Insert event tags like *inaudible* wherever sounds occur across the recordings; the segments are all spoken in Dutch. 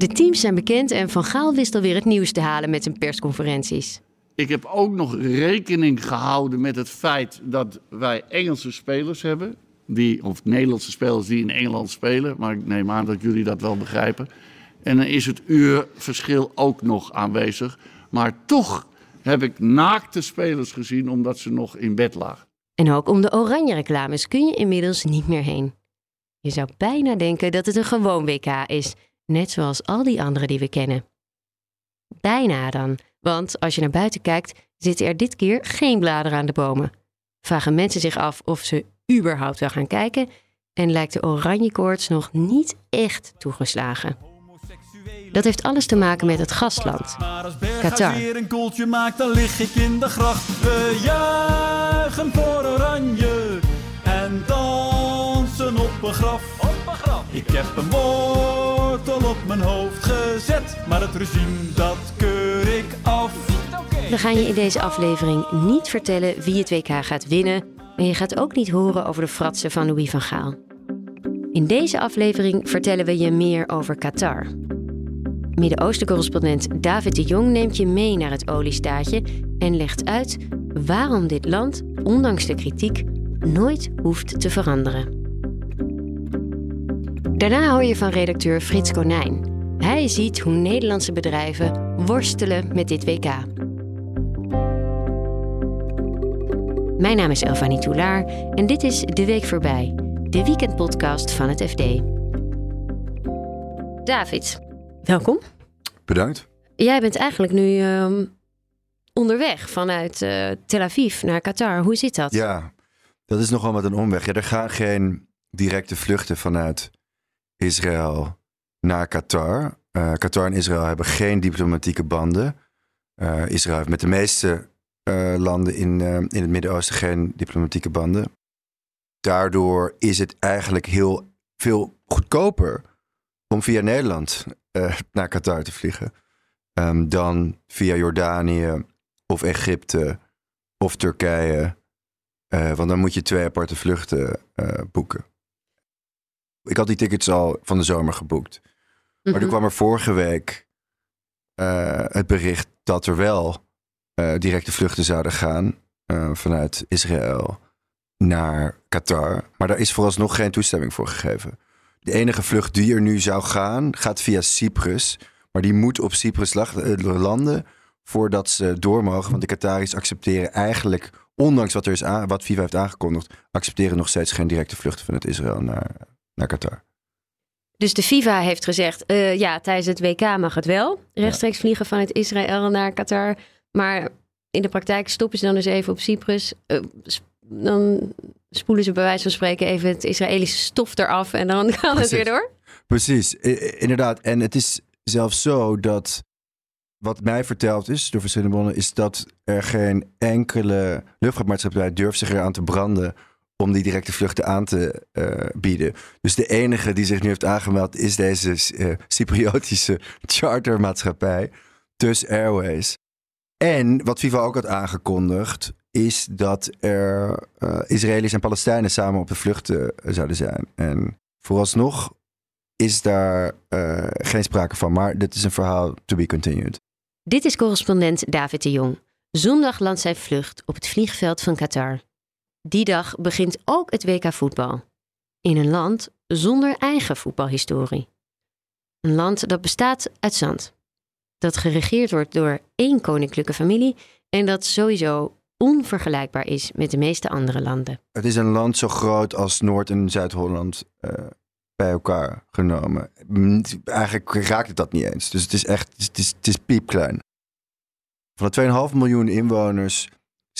De teams zijn bekend en Van Gaal wist alweer het nieuws te halen met zijn persconferenties. Ik heb ook nog rekening gehouden met het feit dat wij Engelse spelers hebben. Die, of Nederlandse spelers die in Engeland spelen. Maar ik neem aan dat jullie dat wel begrijpen. En dan is het uurverschil ook nog aanwezig. Maar toch heb ik naakte spelers gezien omdat ze nog in bed lagen. En ook om de oranje reclames kun je inmiddels niet meer heen. Je zou bijna denken dat het een gewoon WK is, net zoals al die andere die we kennen. Bijna dan, want als je naar buiten kijkt, zitten er dit keer geen bladeren aan de bomen. Vragen mensen zich af of ze überhaupt wel gaan kijken en lijkt de oranje koorts nog niet echt toegeslagen. Dat heeft alles te maken met het gastland, Qatar. weer een koeltje maakt, dan lig ik in de gracht. We juichen voor oranje en dansen op een graf. Ik heb een wortel op mijn hoofd gezet, maar het regime dat keur ik af. We gaan je in deze aflevering niet vertellen wie het WK gaat winnen, en je gaat ook niet horen over de fratsen van Louis van Gaal. In deze aflevering vertellen we je meer over Qatar. Midden-Oosten-correspondent David de Jong neemt je mee naar het oliestaatje en legt uit waarom dit land, ondanks de kritiek, nooit hoeft te veranderen. Daarna hoor je van redacteur Frits Konijn. Hij ziet hoe Nederlandse bedrijven worstelen met dit WK. Mijn naam is Elfanie Toulaar en dit is De Week Voorbij, de weekendpodcast van het FD. David, welkom. Bedankt. Jij bent eigenlijk nu ehm, onderweg vanuit eh, Tel Aviv naar Qatar. Hoe zit dat? Ja, dat is nogal met een omweg. Ja, er gaan geen directe vluchten vanuit Israël naar Qatar. Eh, Qatar en Israël hebben geen diplomatieke banden. Eh, Israël heeft met de meeste eh, landen in, in het Midden-Oosten geen diplomatieke banden. Daardoor is het eigenlijk heel veel goedkoper om via Nederland naar Qatar te vliegen. ehm, dan via Jordanië of Egypte of Turkije. Want dan moet je twee aparte vluchten boeken. Ik had die tickets al van de zomer geboekt. Maar Mhm. er kwam er vorige week eh, het bericht dat er wel eh, directe vluchten zouden gaan eh, vanuit Israël naar Qatar. Maar daar is vooralsnog geen toestemming voor gegeven. De enige vlucht die er nu zou gaan, gaat via Cyprus. Maar die moet op Cyprus landen voordat ze door mogen. Want de Qataris accepteren eigenlijk, ondanks wat, er is aan, wat FIFA heeft aangekondigd, accepteren nog steeds geen directe vluchten vanuit Israël naar, naar Qatar. Dus de FIFA heeft gezegd, eh, ja, tijdens het WK mag het wel. Rechtstreeks vliegen vanuit Israël naar Qatar. Maar in de praktijk stoppen ze dan dus even op Cyprus. Eh, sp- dan spoelen ze bij wijze van spreken even het Israëlische stof eraf. En dan *laughs* kan het weer door. Precies, inderdaad. En het is zelfs zo dat wat mij verteld is door verschillende bronnen, is dat er geen enkele luchtvaartmaatschappij durft zich eraan te branden om die directe vluchten aan te eh, bieden. Dus de enige die zich nu heeft aangemeld is deze eh, Cypriotische *laughs* chartermaatschappij, TUS Airways. En wat FIFA ook had aangekondigd, is dat er eh, Israëli's en Palestijnen samen op de vluchten zouden zijn. En vooralsnog is daar geen sprake van. Maar dit is een verhaal to be continued. Dit is correspondent David de Jong. Zondag landt zijn vlucht op het vliegveld van Qatar. Die dag begint ook het WK voetbal. In een land zonder eigen voetbalhistorie. Een land dat bestaat uit zand. Dat geregeerd wordt door één koninklijke familie en dat sowieso onvergelijkbaar is met de meeste andere landen. Het is een land zo groot als Noord- en Zuid-Holland eh, bij elkaar genomen. Mm, Eigenlijk raakt het dat niet eens. Dus het is echt, het is, het is piepklein. Van de 2,5 miljoen inwoners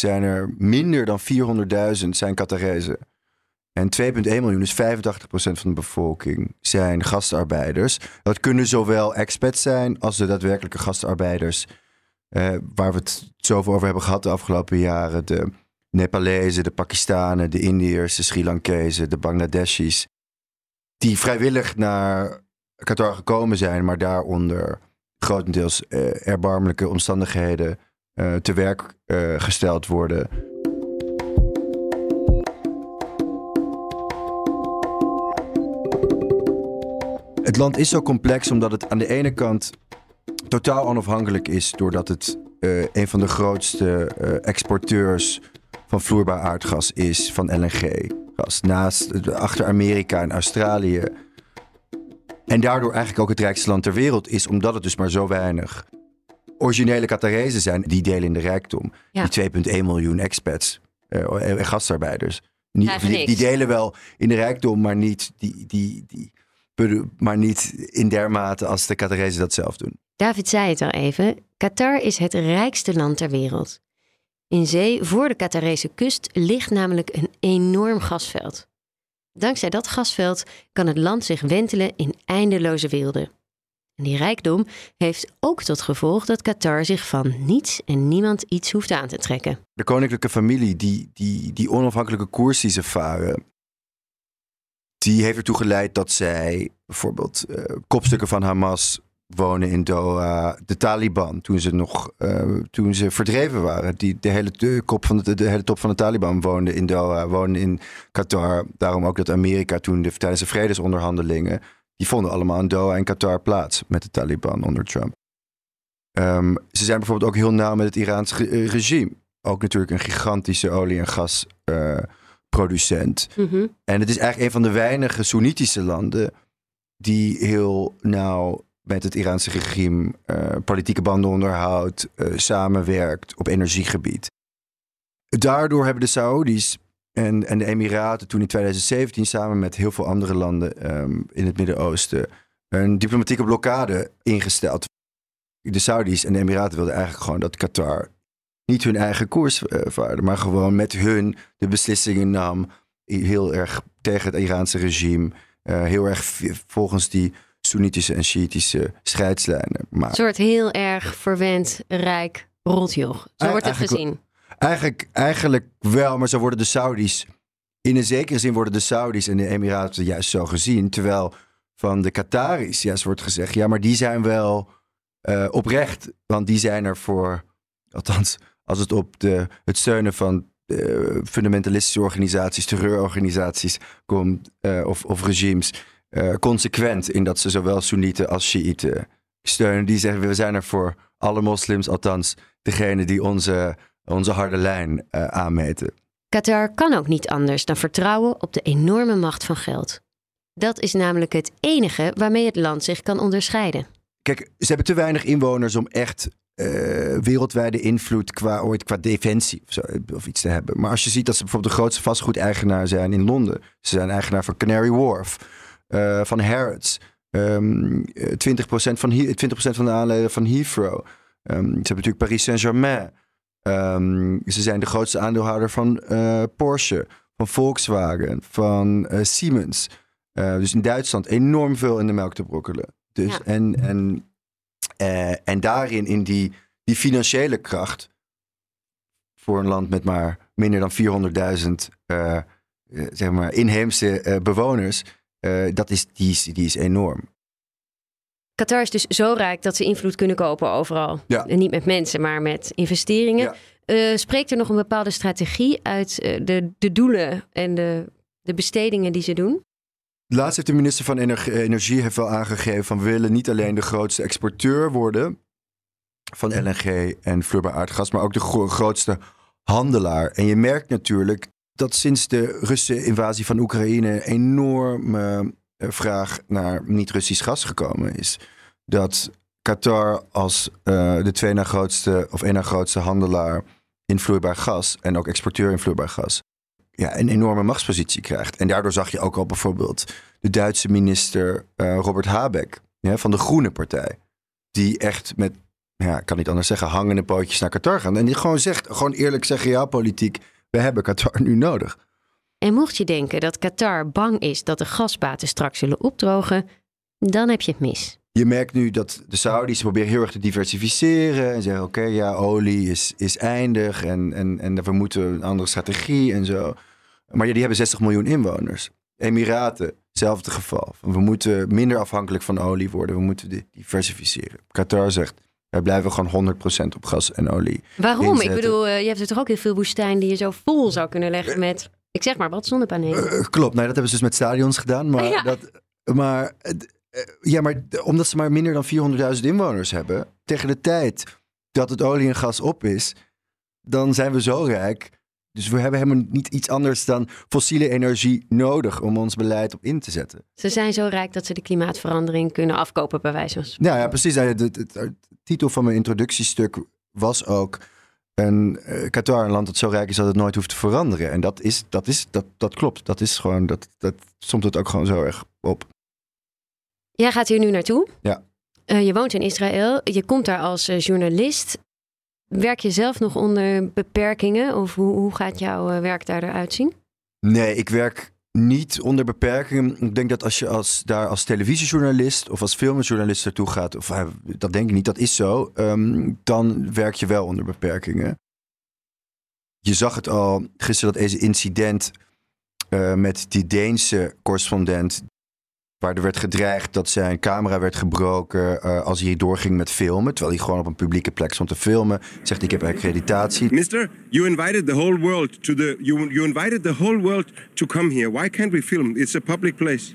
zijn er minder dan 400.000 zijn. En 2,1 miljoen, dus 85% van de bevolking, zijn gastarbeiders. Dat kunnen zowel expats zijn als de daadwerkelijke gastarbeiders. eh, waar we het zoveel over hebben gehad de afgelopen jaren. De Nepalezen, de Pakistanen, de Indiërs, de Sri Lankezen, de Bangladeshis. Die vrijwillig naar Qatar gekomen zijn, maar daaronder grotendeels eh, erbarmelijke omstandigheden te werk eh, gesteld worden. het land is zo complex omdat het aan de ene kant totaal onafhankelijk is, doordat het eh, een van de grootste eh, exporteurs van vloeibaar aardgas is, van LNG-gas. Naast, achter Amerika en Australië. En daardoor eigenlijk ook het rijkste land ter wereld is, omdat het dus maar zo weinig originele Qatarezen zijn. Die delen in de rijkdom. Ja. Die 2,1 miljoen expats eh, en gastarbeiders. Niet, die, die delen wel in de rijkdom, maar niet, die, die, die, maar niet in dermate als de Qatarezen dat zelf doen. David zei het al even. Qatar is het rijkste land ter wereld. In zee voor de Qatarese kust ligt namelijk een enorm gasveld. Dankzij dat gasveld kan het land zich wentelen in eindeloze weelde. En die rijkdom heeft ook tot gevolg dat Qatar zich van niets en niemand iets hoeft aan te trekken. De koninklijke familie, die, die, die onafhankelijke koers die ze varen, die heeft ertoe geleid dat zij bijvoorbeeld eh, kopstukken van Hamas wonen in Doha. De Taliban, toen ze nog eh, toen ze verdreven waren, die, de, hele, kop van de, de hele top van de Taliban woonde in Doha, woonde in Qatar. Daarom ook dat Amerika toen de, tijdens de vredesonderhandelingen, die vonden allemaal in Doha en Qatar plaats met de Taliban onder Trump. Ehm, ze zijn bijvoorbeeld ook heel nauw met het Iraanse eh, regime. Ook natuurlijk een gigantische olie- en gasproducent. En het is eigenlijk een van de weinige Soenitische landen die heel nauw met het Iraanse regime eh, politieke banden onderhoudt, eh, samenwerkt op energiegebied. Daardoor hebben de Saoedi's en, en de Emiraten toen in 2017 samen met heel veel andere landen ehm, in het Midden-Oosten een diplomatieke blokkade ingesteld. De Saudis en de Emiraten wilden eigenlijk gewoon dat Qatar niet hun eigen koers eh, vaarde, maar gewoon met hun de beslissingen nam. Heel erg tegen het Iraanse regime. eh, heel erg volgens die Soenitische en Shiïtische scheidslijnen. Maar Een soort heel erg verwend, rijk rotjoch. Zo wordt het gezien. Eigenlijk, eigenlijk wel, maar zo worden de Saudis. In een zekere zin worden de Saudis en de Emiraten juist zo gezien. Terwijl van de Qataris juist wordt gezegd: ja, maar die zijn wel eh, oprecht. Want die zijn er voor, althans, als het op de, het steunen van eh, fundamentalistische organisaties, terreurorganisaties komt, eh, of, of regimes, consequent in dat ze zowel Soenieten als Shiiten steunen. Die zeggen: we zijn er voor alle moslims, althans degene die onze onze harde lijn eh, aanmeten. Qatar kan ook niet anders dan vertrouwen op de enorme macht van geld. Dat is namelijk het enige waarmee het land zich kan onderscheiden. Kijk, ze hebben te weinig inwoners om echt eh, wereldwijde invloed qua, ooit, qua defensie of, zo, of iets te hebben. Maar als je ziet dat ze bijvoorbeeld de grootste vastgoedeigenaar zijn in Londen. Ze zijn eigenaar van Canary Wharf, eh, van Harrods. ehm, eh, 20%, van, He- 20% van de aandelen van Heathrow. Ehm, ze hebben natuurlijk Paris Saint-Germain. Ehm, ze zijn de grootste aandeelhouder van eh, Porsche, van Volkswagen, van eh, Siemens. Eh, dus in Duitsland enorm veel in de melk te brokkelen. Dus, Ja. en, en, en daarin, in die, die financiële kracht, voor een land met maar minder dan 400.000 eh, eh, zeg maar inheemse bewoners, dat is, die, is, die is enorm. Qatar is dus zo rijk dat ze invloed kunnen kopen overal. Ja. En niet met mensen, maar met investeringen. Ja. Eh, spreekt er nog een bepaalde strategie uit eh, de, de doelen en de, de bestedingen die ze doen? Laatst heeft de minister van Ener- Energie heeft wel aangegeven van we willen niet alleen de grootste exporteur worden van LNG en vloeibaar aardgas, maar ook de gro- grootste handelaar. En je merkt natuurlijk dat sinds de Russische invasie van Oekraïne enorme eh, vraag naar niet-Russisch gas gekomen is. Dat Qatar als eh, de twee na grootste of één na grootste handelaar in vloeibaar gas en ook exporteur in vloeibaar gas ja, een enorme machtspositie krijgt. En daardoor zag je ook al bijvoorbeeld de Duitse minister eh, Robert Habeck van de Groene Partij. Die echt met, ja, ik kan niet anders zeggen, hangende pootjes naar Qatar gaan. En die gewoon zegt, gewoon eerlijk zeggen, ja, politiek, we hebben Qatar nu nodig. En mocht je denken dat Qatar bang is dat de gasbaten straks zullen opdrogen, dan heb je het mis. Je merkt nu dat de Saudis proberen heel erg te diversificeren. En zeggen, oké, ja, olie is, is eindig en, en, en we moeten een andere strategie en zo. Maar ja, die hebben 60 miljoen inwoners. Emiraten, hetzelfde geval. We moeten minder afhankelijk van olie worden. We moeten di- diversificeren. Qatar zegt, wij blijven gewoon 100% op gas en olie. Waarom? Ik bedoel, eh, je hebt er toch ook heel veel woestijn die je zo vol zou kunnen leggen met, ik zeg maar wat, zonnepanelen. Eh, klopt, nee, dat hebben ze dus met stadions gedaan. Maar, Ja. dat, maar eh, ja, maar omdat ze maar minder dan 400.000 inwoners hebben, tegen de tijd dat het olie en gas op is, dan zijn we zo rijk. Dus we hebben helemaal niet iets anders dan fossiele energie nodig om ons beleid op in te zetten. Ze zijn zo rijk dat ze de klimaatverandering kunnen afkopen, bij wijze van spreken. Nou ja, precies. Nou De, de- de titel van mijn introductiestuk was ook een eh, Qatar, een land dat zo rijk is dat het nooit hoeft te veranderen. En dat is, dat is, dat, dat klopt. Dat is gewoon, dat, dat somt het ook gewoon zo erg op. Jij gaat hier nu naartoe. Ja. Eh, je woont in Israël. Je komt daar als eh, journalist. Werk je zelf nog onder beperkingen? Of hoe, hoe gaat jouw werk daar eruit zien? Nee, ik werk niet onder beperkingen. Ik denk dat als je als, daar als televisiejournalist of als filmjournalist naartoe gaat, of eh, dat denk ik niet, dat is zo, ehm, dan werk je wel onder beperkingen. Je zag het al gisteren dat deze incident eh, met die Deense correspondent, waar er werd gedreigd dat zijn camera werd gebroken eh, als hij doorging met filmen, terwijl hij gewoon op een publieke plek stond te filmen, zegt ik heb accreditatie. Mister, you invited the whole world to the you you invited the whole world to come here. Why can't we film? It's a public place.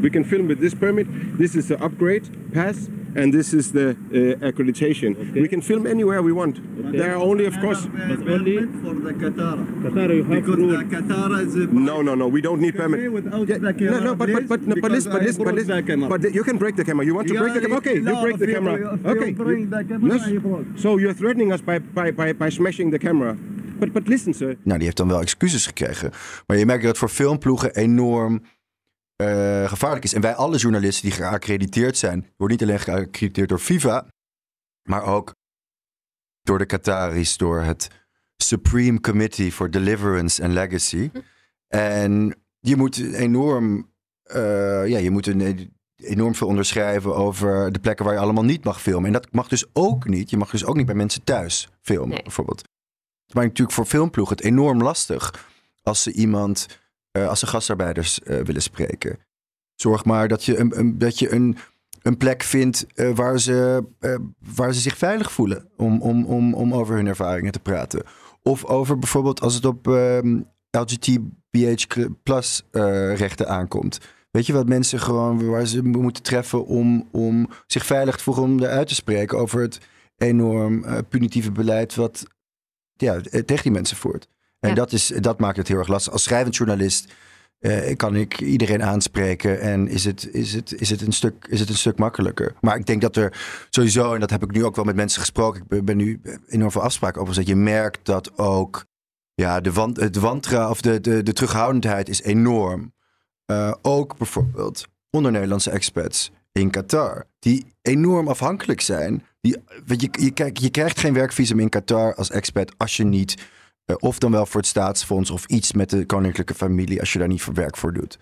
We can film with this permit. This is the upgrade pass, and this is the uh, accreditation. We can film anywhere we want. There are only, of course. But only for the Qatar. Qatar, you have Because rule. the Qatar is a No, no, no. We don't need permit. Okay, Yeah, no, no, but but but no, but listen, but listen, but listen, but you can break the camera. You want to break the camera? Okay, you No, break the you- camera. if you Okay. bring the camera, Yes. you. So you're threatening us by by by by smashing the camera. But but listen, sir. Nou, die heeft dan wel excuses gekregen. Maar je merkt dat voor filmploegen enorm eh, gevaarlijk is. En wij alle journalisten die geaccrediteerd zijn, worden niet alleen geaccrediteerd door FIFA, maar ook door de Qataris, door het Supreme Committee for Deliverance and Legacy. En je moet enorm, eh, ja, je moet een, enorm veel onderschrijven over de plekken waar je allemaal niet mag filmen. En dat mag dus ook niet. Je mag dus ook niet bij mensen thuis filmen, Nee. bijvoorbeeld. Het maakt natuurlijk voor filmploegen het enorm lastig als ze iemand, eh, als ze gastarbeiders eh, willen spreken. Zorg maar dat je een, een, dat je een, een plek vindt eh, waar, ze, waar ze zich veilig voelen om, om, om, om over hun ervaringen te praten. Of over bijvoorbeeld als het op ehm LGTBH plus rechten aankomt. Weet je wat mensen gewoon waar ze moeten treffen om, om zich veilig te voelen om eruit te spreken over het enorm punitieve beleid wat ja, tegen die mensen voert. En Ja. dat, is, dat maakt het heel erg lastig. Als schrijvend journalist eh, kan ik iedereen aanspreken en is het, is, het, is, het een stuk, is het een stuk makkelijker. Maar ik denk dat er sowieso, en dat heb ik nu ook wel met mensen gesproken, ik ben, nu enorm veel afspraken over, dat je merkt dat ook ja, de, wan, het wantrouwen of de, de, de terughoudendheid is enorm. Eh, ook bijvoorbeeld onder Nederlandse expats in Qatar, die enorm afhankelijk zijn. Die, je, je, kijk, je krijgt geen werkvisum in Qatar als expat als je niet, of dan wel voor het staatsfonds of iets met de koninklijke familie, als je daar niet voor werk voor doet.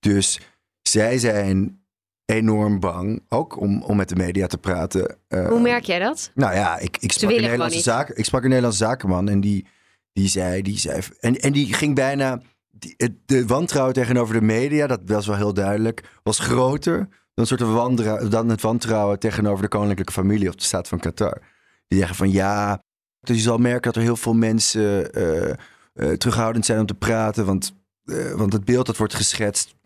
Dus zij zijn enorm bang, ook om, om met de media te praten. Eh, Hoe merk jij dat? nou ja, ik, ik, sprak, een Nederlandse zaken, ik sprak een Nederlandse zakenman en die, die zei, die zei en, en die ging bijna, die, de wantrouwen tegenover de media, dat was wel heel duidelijk, was groter dan, soort van wandra- dan het wantrouwen tegenover de koninklijke familie of de staat van Qatar. Die zeggen van ja, dus je zal merken dat er heel veel mensen eh, eh, terughoudend zijn om te praten, want, eh, want het beeld dat wordt geschetst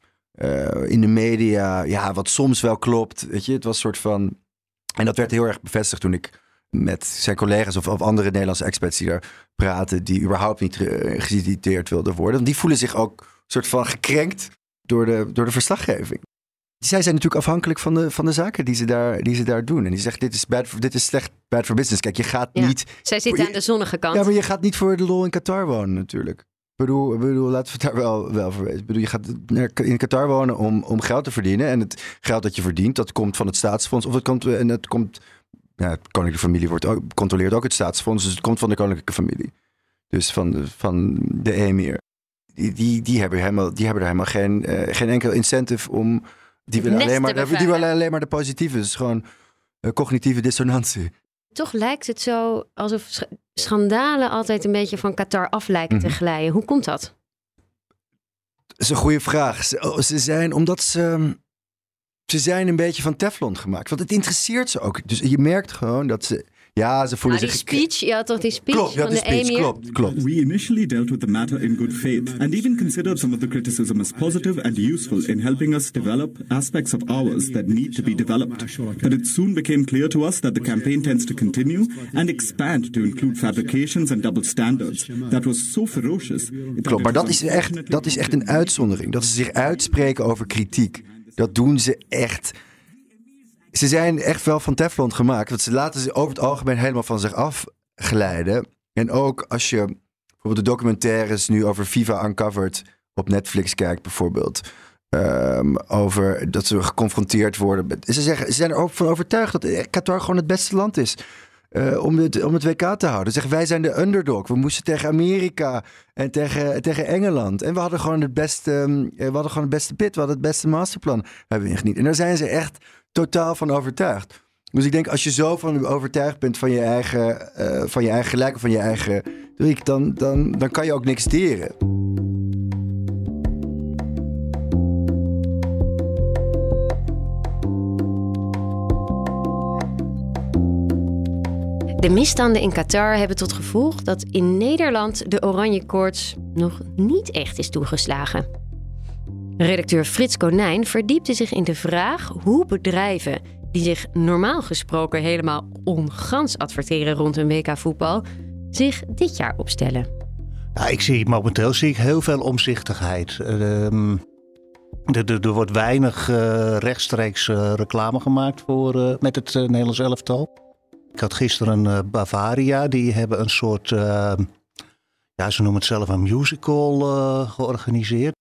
in de media, ja, wat soms wel klopt, weet je, het was een soort van en dat werd heel erg bevestigd toen ik met zijn collega's of, of andere Nederlandse experts die daar praten, die überhaupt niet geciteerd wilden worden. Want die voelen zich ook een soort van gekrenkt door de, door de verslaggeving. Zij zijn natuurlijk afhankelijk van de, van de zaken die ze, daar, die ze daar doen. En die zegt, dit is, bad, dit is slecht bad for business. Kijk, je gaat Ja. niet... Zij zitten aan de zonnige kant. Ja, maar je gaat niet voor de lol in Qatar wonen natuurlijk. Ik bedoel, bedoel laten we het daar wel, wel voor weten. Ik bedoel, je gaat naar- in Qatar wonen om, om geld te verdienen. En het geld dat je verdient, dat komt van het staatsfonds. Of het komt, en het komt... Ja, de koninklijke familie wordt ook, controleert ook het staatsfonds. Dus het komt van de koninklijke familie. Dus van de, van de emir. Die, die, die, hebben helemaal, die hebben er helemaal geen, eh, geen enkel incentive om... Die willen, alleen maar, te die willen alleen maar de positieve. Is gewoon eh, cognitieve dissonantie. Toch lijkt het zo alsof sch- schandalen altijd een beetje van Qatar af lijken Mhm. te glijden. Hoe komt dat? Dat is een goede vraag. Ze, oh, ze zijn, omdat ze, ze zijn een beetje van Teflon gemaakt. Want het interesseert ze ook. Dus je merkt gewoon dat ze Ja, ze voelen die zich... speech, had toch die speech Klopt, ja, van de de speech, emir? klopt, klopt. We initially dealt with the matter in good faith and even considered some of the criticism as positive and useful in helping us develop aspects of ours that need to be developed. But it soon became clear to us that the campaign tends to continue and expand to include fabrications and double standards. That was so ferocious. Klopt, maar dat is, echt, dat is echt een uitzondering. Dat ze zich uitspreken over kritiek. Dat doen ze echt. Ze zijn echt wel van Teflon gemaakt. Want ze laten ze over het algemeen helemaal van zich afglijden. En ook als je bijvoorbeeld de documentaires nu over FIFA Uncovered op Netflix kijkt bijvoorbeeld. ehm, over dat ze geconfronteerd worden. met- Ze, zeggen, ze zijn er ook van overtuigd dat Qatar gewoon het beste land is. eh, om, het, om het WK te houden. Ze zeggen wij zijn de underdog. We moesten tegen Amerika en tegen, tegen Engeland. En we hadden gewoon het beste, ehm, we hadden gewoon het beste pit. We hadden het beste masterplan. Hebben we niet. En daar zijn ze echt totaal van overtuigd. Dus ik denk, als je zo van overtuigd bent van je eigen, eh, van je eigen gelijk van je eigen truc, dan, dan, dan kan je ook niks deren. De misstanden in Qatar hebben tot gevolg dat in Nederland de oranje koorts nog niet echt is toegeslagen. Redacteur Frits Konijn verdiepte zich in de vraag hoe bedrijven die zich normaal gesproken helemaal ongans adverteren rond een WK voetbal, zich dit jaar opstellen. Ik zie momenteel zie ik heel veel omzichtigheid. Ehm, er, er, wordt weinig eh, rechtstreeks eh, reclame gemaakt voor, eh, met het Nederlands elftal. Ik had gisteren eh, Bavaria, die hebben een soort, eh, ja, ze noemen het zelf een musical georganiseerd.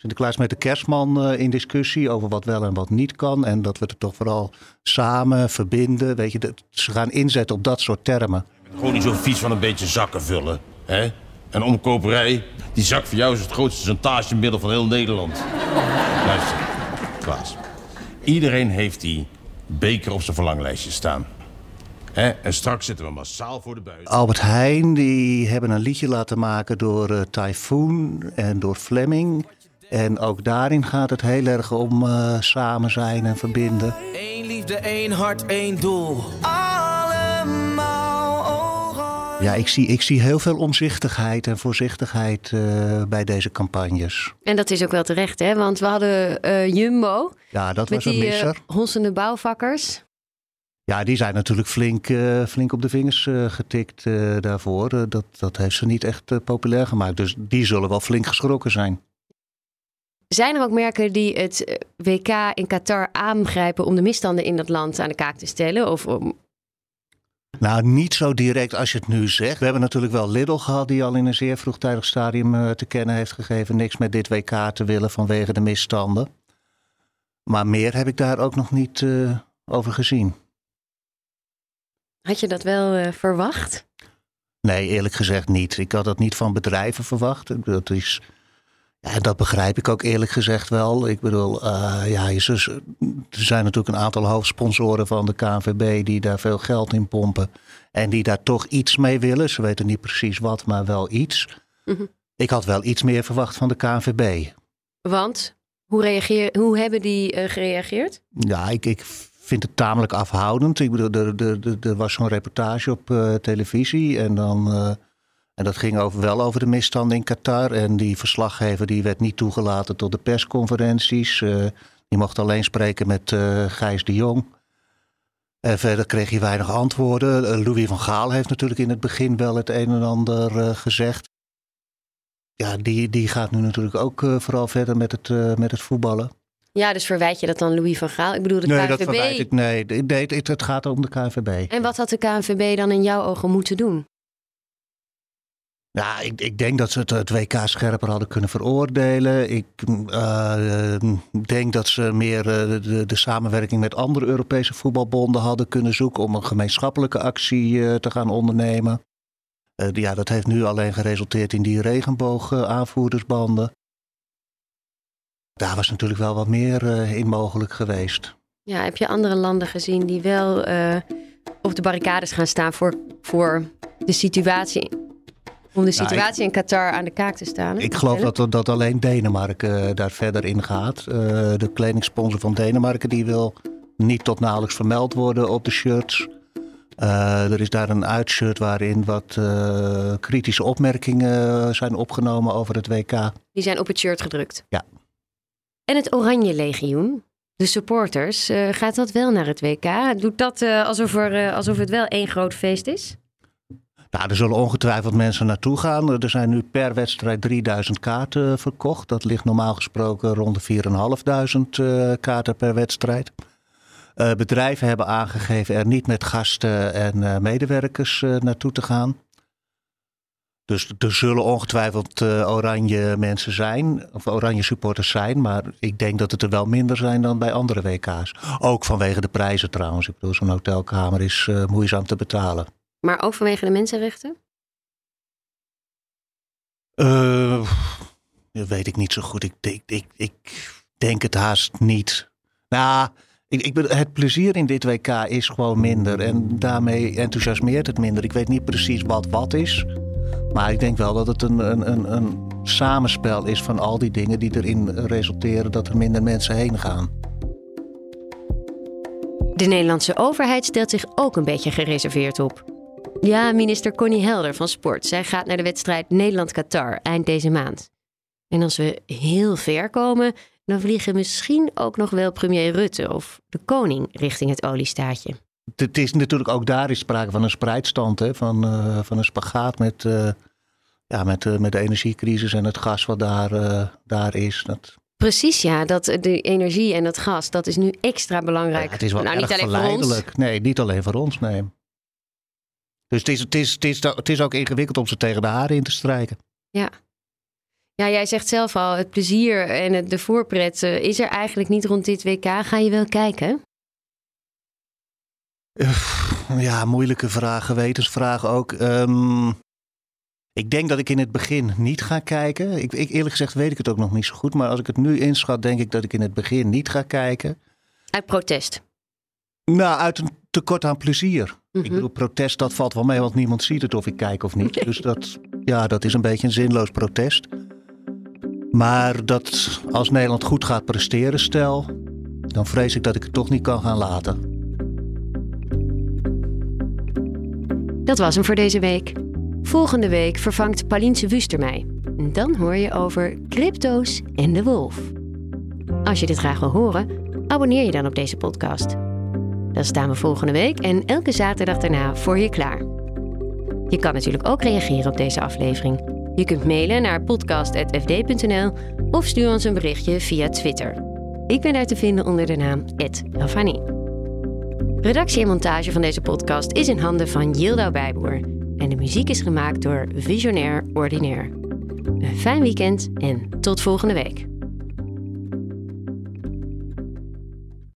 Sinterklaas met de kerstman eh, in discussie over wat wel en wat niet kan. En dat we het toch vooral samen verbinden. Weet je, dat, ze gaan inzetten op dat soort termen. Gewoon niet zo vies van een beetje zakken vullen. Hè? En omkoperij, die zak voor jou is het grootste chantagemiddel van heel Nederland. Luister, Klaas. Iedereen heeft die beker op zijn verlanglijstje staan. Hè? En straks zitten we massaal voor de buis. Albert Heijn, die hebben een liedje laten maken door eh, Typhoon en door Fleming. En ook daarin gaat het heel erg om eh, samen zijn en verbinden. Eén liefde, één hart, één doel. Allemaal ogen. Ja, ik zie, ik zie heel veel omzichtigheid en voorzichtigheid eh, bij deze campagnes. En dat is ook wel terecht, hè? Want we hadden eh, Jumbo Ja, dat met was een die misser. honsende bouwvakkers. Ja, die zijn natuurlijk flink, eh, flink op de vingers eh, getikt eh, daarvoor. Dat, dat heeft ze niet echt populair gemaakt. Dus die zullen wel flink geschrokken zijn. Zijn er ook merken die het eh, WK in Qatar aangrijpen om de misstanden in dat land aan de kaak te stellen? Of om... Nou, niet zo direct als je het nu zegt. We hebben natuurlijk wel Lidl gehad die al in een zeer vroegtijdig stadium eh, te kennen heeft gegeven niks met dit WK te willen vanwege de misstanden. Maar meer heb ik daar ook nog niet eh, over gezien. Had je dat wel verwacht? Nee, eerlijk gezegd niet. Ik had dat niet van bedrijven verwacht. Dat is, ja, dat begrijp ik ook eerlijk gezegd wel. Ik bedoel, eh, ja, er zijn natuurlijk een aantal hoofdsponsoren van de KNVB die daar veel geld in pompen. En die daar toch iets mee willen. Ze weten niet precies wat, maar wel iets. Mhm. Ik had wel iets meer verwacht van de KNVB. Want hoe, reageer, hoe hebben die eh, gereageerd? Ja, ik, ik vind het tamelijk afhoudend. Ik bedoel, er, er, er, er was zo'n reportage op eh, televisie en dan... en dat ging over, wel over de misstanden in Qatar. En die verslaggever die werd niet toegelaten tot de persconferenties. Eh, die mocht alleen spreken met eh, Gijs de Jong. En verder kreeg hij weinig antwoorden. Eh, Louis van Gaal heeft natuurlijk in het begin wel het een en ander gezegd. Ja, die, die gaat nu natuurlijk ook vooral verder met het, met het voetballen. Ja, dus verwijt je dat dan Louis van Gaal? Ik bedoel de nee, KNVB. dat verwijt ik. Nee, nee, het, het gaat om de KNVB. En wat had de KNVB dan in jouw ogen moeten doen? Ja, ik, ik denk dat ze het, WK scherper hadden kunnen veroordelen. Ik eh, denk dat ze meer eh, de, de samenwerking met andere Europese voetbalbonden hadden kunnen zoeken om een gemeenschappelijke actie eh, te gaan ondernemen. Ja, dat heeft nu alleen geresulteerd in die regenboog-aanvoerdersbanden. Daar was natuurlijk wel wat meer in mogelijk geweest. Ja, heb je andere landen gezien die wel op de barricades gaan staan voor, voor de situatie? Om de situatie in Qatar aan de kaak te staan? Ik geloof dat, dat alleen Denemarken eh, daar verder in gaat. Eh, de kledingsponsor van Denemarken die wil niet tot nauwelijks vermeld worden op de shirts. Eh, er is daar een uitshirt waarin wat kritische opmerkingen zijn opgenomen over het WK. Die zijn op het shirt gedrukt. Ja. En het Oranje Legioen, de supporters, gaat dat wel naar het WK? Doet dat alsof, er, alsof het wel één groot feest is? Nou, er zullen ongetwijfeld mensen naartoe gaan. Er zijn nu per wedstrijd 3000 kaarten verkocht. Dat ligt normaal gesproken rond de 4.500 uh, kaarten per wedstrijd. Uh, bedrijven hebben aangegeven er niet met gasten en uh, medewerkers naartoe te gaan. Dus er zullen ongetwijfeld oranje mensen zijn, of oranje supporters zijn. Maar ik denk dat het er wel minder zijn dan bij andere WK's. Ook vanwege de prijzen trouwens. Ik bedoel, zo'n hotelkamer is moeizaam te betalen. Maar ook vanwege de mensenrechten? Uh, dat weet ik niet zo goed. Ik, ik, ik, ik denk het haast niet. Nou, ik, ik, het plezier in dit WK is gewoon minder. En daarmee enthousiasmeert het minder. Ik weet niet precies wat wat is. Maar ik denk wel dat het een, een, een, een samenspel is van al die dingen die erin resulteren dat er minder mensen heen gaan. De Nederlandse overheid stelt zich ook een beetje gereserveerd op. Ja, minister Connie Helder van Sport. Zij gaat naar de wedstrijd Nederland-Qatar eind deze maand. En als we heel ver komen, dan vliegen misschien ook nog wel premier Rutte of de koning richting het oliestaatje. Het is natuurlijk ook daar is sprake van een spreidstand, hè? Van, uh, van een spagaat met, uh, ja, met, uh, met de energiecrisis en het gas wat daar, daar is. Dat... Precies, ja. Dat de energie en het gas, dat is nu extra belangrijk. Ja, het is wel nou, niet alleen voor ons. Nee, niet alleen voor ons, nee. Dus het is, het, is, het, is, het is ook ingewikkeld om ze tegen de haren in te strijken. Ja. Ja, jij zegt zelf al, het plezier en het, de voorpret uh, is er eigenlijk niet rond dit WK. Ga je wel kijken? Uh, ja, moeilijke vraag, gewetensvraag ook. Um, ik denk dat ik in het begin niet ga kijken. Ik, ik, eerlijk gezegd weet ik het ook nog niet zo goed. Maar als ik het nu inschat, denk ik dat ik in het begin niet ga kijken. Uit protest? Nou, uit een tekort aan plezier. Mm -hmm. Ik bedoel, protest, dat valt wel mee, want niemand ziet het of ik kijk of niet. Dus dat, ja, dat is een beetje een zinloos protest. Maar dat als Nederland goed gaat presteren, stel, dan vrees ik dat ik het toch niet kan gaan laten. Dat was hem voor deze week. Volgende week vervangt Pauliense Wuster mij. Dan hoor je over crypto's en de wolf. Als je dit graag wil horen, abonneer je dan op deze podcast. Dan staan we volgende week en elke zaterdag daarna voor je klaar. Je kan natuurlijk ook reageren op deze aflevering. Je kunt mailen naar podcast.fd.nl of stuur ons een berichtje via Twitter. Ik ben daar te vinden onder de naam Ravani. Redactie en montage van deze podcast is in handen van Yildau Bijboer. En de muziek is gemaakt door Visionair Ordinaire. Een fijn weekend en tot volgende week.